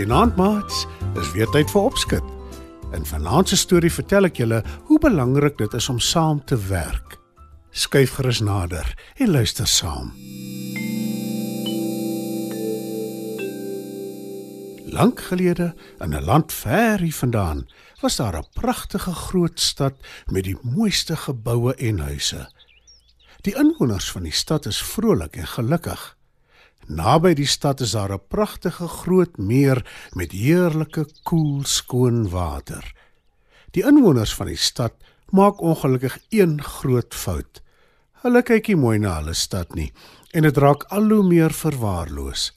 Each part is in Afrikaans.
Goeienaand maats, dis weer tyd vir opskud. In vanaand se storie vertel ek julle hoe belangrik dit is om saam te werk. Skyf gerus nader en luister saam. Lank gelede, in 'n land ver hier vandaan, was daar 'n pragtige groot stad met die mooiste geboue en huise. Die inwoners van die stad is vrolik en gelukkig. Naby die stad is daar 'n pragtige groot meer met heerlike koel skoon water. Die inwoners van die stad maak ongelukkig een groot fout. Hulle kyk nie mooi na hulle stad nie en dit raak al hoe meer verwaarloos.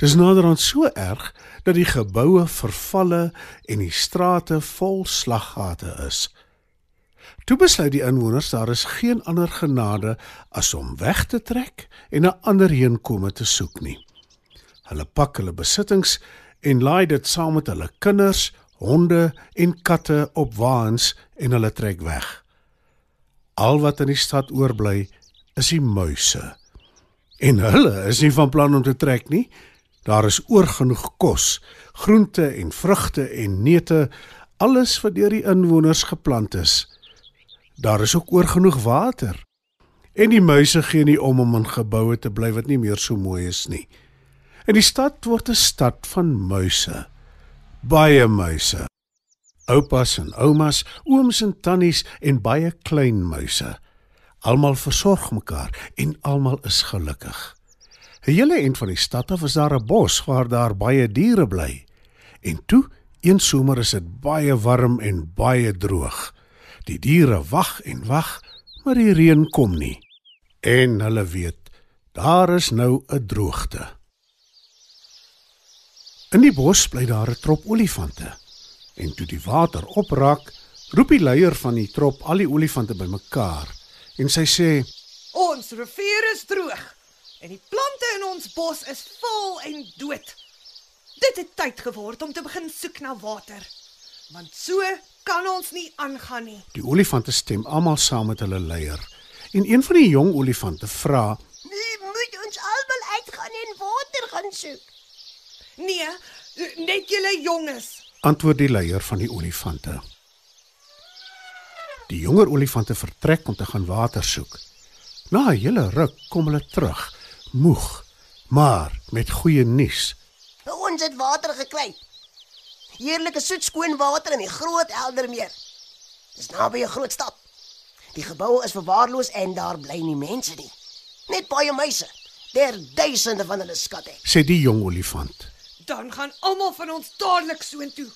Dis naderhand so erg dat die geboue vervalle en die strate vol slaggate is. Toe besluit die inwoners daar is geen ander genade as om weg te trek en 'n ander heenkome te soek nie. Hulle pak hulle besittings en laai dit saam met hulle kinders, honde en katte op waans en hulle trek weg. Al wat in die stad oorbly is die muise. En hulle is nie van plan om te trek nie. Daar is oorgenoeg kos, groente en vrugte en neute, alles wat deur die inwoners geplant is. Daar is ook oorgenoeg water. En die muise gee nie om om in geboue te bly wat nie meer so mooi is nie. En die stad word 'n stad van muise. Baie muise. Oupas en oumas, ooms en tannies en baie klein muise. Almal versorg mekaar en almal is gelukkig. 'n Hele eind van die stad af is daar 'n bos waar daar baie diere bly. En toe, een somer is dit baie warm en baie droog. Die diere wag en wag, maar die reën kom nie. En hulle weet, daar is nou 'n droogte. In die bos bly daar 'n trop olifante. En toe die water opraak, roep die leier van die trop al die olifante bymekaar en sy sê: Ons rivier is droog en die plante in ons bos is vol en dood. Dit het tyd geword om te begin soek na water. Want so kan ons nie aangaan nie. Die olifante stem almal saam met hulle leier. En een van die jong olifante vra: Nee, moet ons almal uitgaan en water gaan soek. Nee, net julle jonges. Antwoord die leier van die olifante. Die jonger olifante vertrek om te gaan water soek. Na 'n hele ruk kom hulle terug, moeg, maar met goeie nuus. Ons het water gekry. Heerlike soet skoon water in die groot Eldermeer. Dis naby 'n groot stad. Die geboue is verwaarloos en daar bly nie mense nie. Net baie muise. Der duisende van hulle skatte. Sê die jong olifant. Dan gaan almal van ons dadelik soontoe.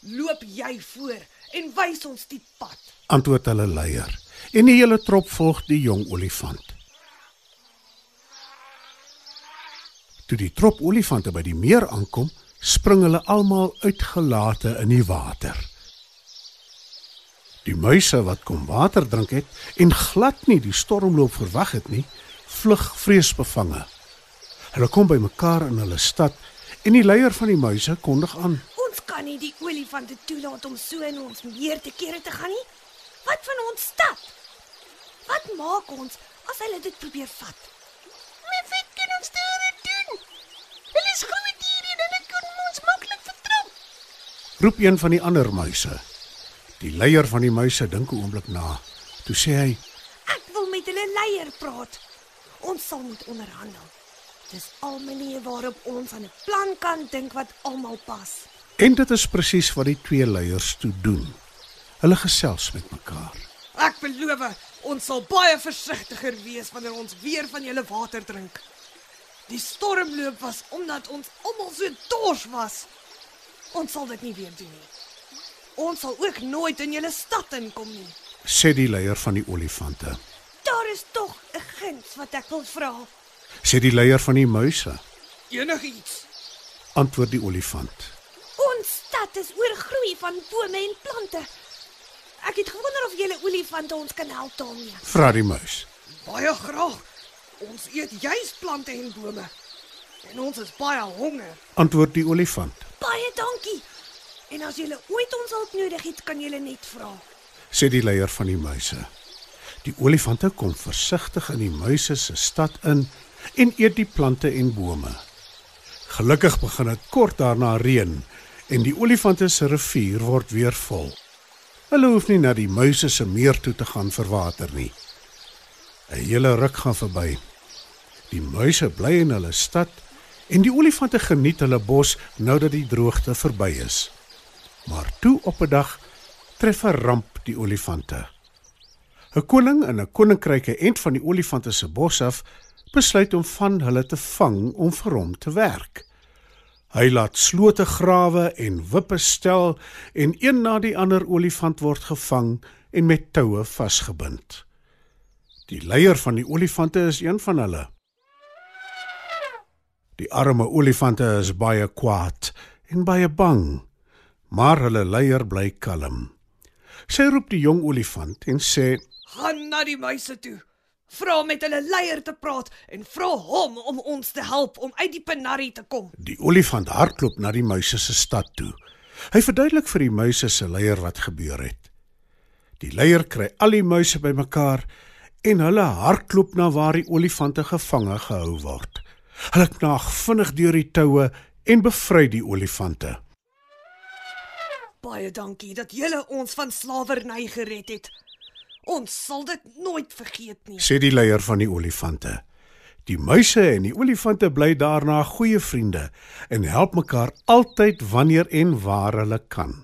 Loop jy voor en wys ons die pad. Antwoord hulle leier. En die hele trop volg die jong olifant. Toe die trop olifante by die meer aankom, spring hulle almal uitgelate in die water. Die muise wat kom water drink het en glad nie die stormloop verwag het nie, vlug vreesbevange. Hulle kom by mekaar in hulle stad en die leier van die muise kondig aan: Ons kan nie die olifante toelaat om so in ons meer te kere te gaan nie. Wat van ons stad? Wat maak ons as hulle dit probeer vat? Wat kan ons daaraan Roep een van die ander muise. Die leier van die muise dink 'n oomblik na. Toe sê hy: Ek wil met hulle leier praat. Ons sal moet onderhandel. Dis al maniere waarop ons aan 'n plan kan dink wat almal pas. En dit is presies wat die twee leiers toe doen. Hulle gesels met mekaar. Ek beloof, ons sal baie versigtiger wees wanneer ons weer van julle water drink. Die stormloop was omdat ons almal so dors was. Ons sal dit nie weer doen nie. Ons sal ook nooit in julle stad inkom nie. Sê die leier van die olifante. Daar is tog 'n enigiets wat ek wil vra. sê die leier van die muise. Enigiets. Antwoord die olifant. Ons stad is oorgroei van bome en plante. Ek het gewonder of julle olifante ons kan help daarmee. Vra die muis. Baie graag. Ons eet juis plante en bome. En ons is baie honger. Antwoord die olifant. Baie dankie. En as julle ooit ons hulp nodig het, kan julle net vra. sê die leier van die muise. Die olifante kom versigtig in die muise se stad in en eet die plante en bome. Gelukkig begin dit kort daarna reën en die olifante se rivier word weer vol. Hulle hoef nie na die muise se meer toe te gaan vir water nie. 'n Hele ruk gaan verby. Die muise bly in hulle stad en die olifante geniet hulle bos nou dat die droogte verby is. Maar toe op 'n dag tref 'n ramp die olifante. 'n Koning in 'n koninkryk ent van die olifante se bos af besluit om van hulle te vang om vir hom te werk. Hy laat slote grawe en wippe stel en een na die ander olifant word gevang en met toue vasgebind. Die leier van die olifante is een van hulle. Die arme olifante is baie kwaad en baie bang, maar hulle leier bly kalm. Sy roep die jong olifant en sê: Gaan na die muise toe. Vra met hulle leier te praat en vra hom om ons te help om uit die penarie te kom. Die olifant hardloop na die muise se stad toe. Hy verduidelik vir die muise se leier wat gebeur het. Die leier kry al die muise bymekaar en hulle hardloop na waar die olifante gevange gehou word. Hulle knaag vinnig deur die toue en bevry die olifante. Baie dankie dat julle ons van slawerny gered het. Ons sal dit nooit vergeet nie. sê die leier van die olifante. Die muise en die olifante bly daarna goeie vriende en help mekaar altyd wanneer en waar hulle kan.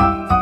嗯。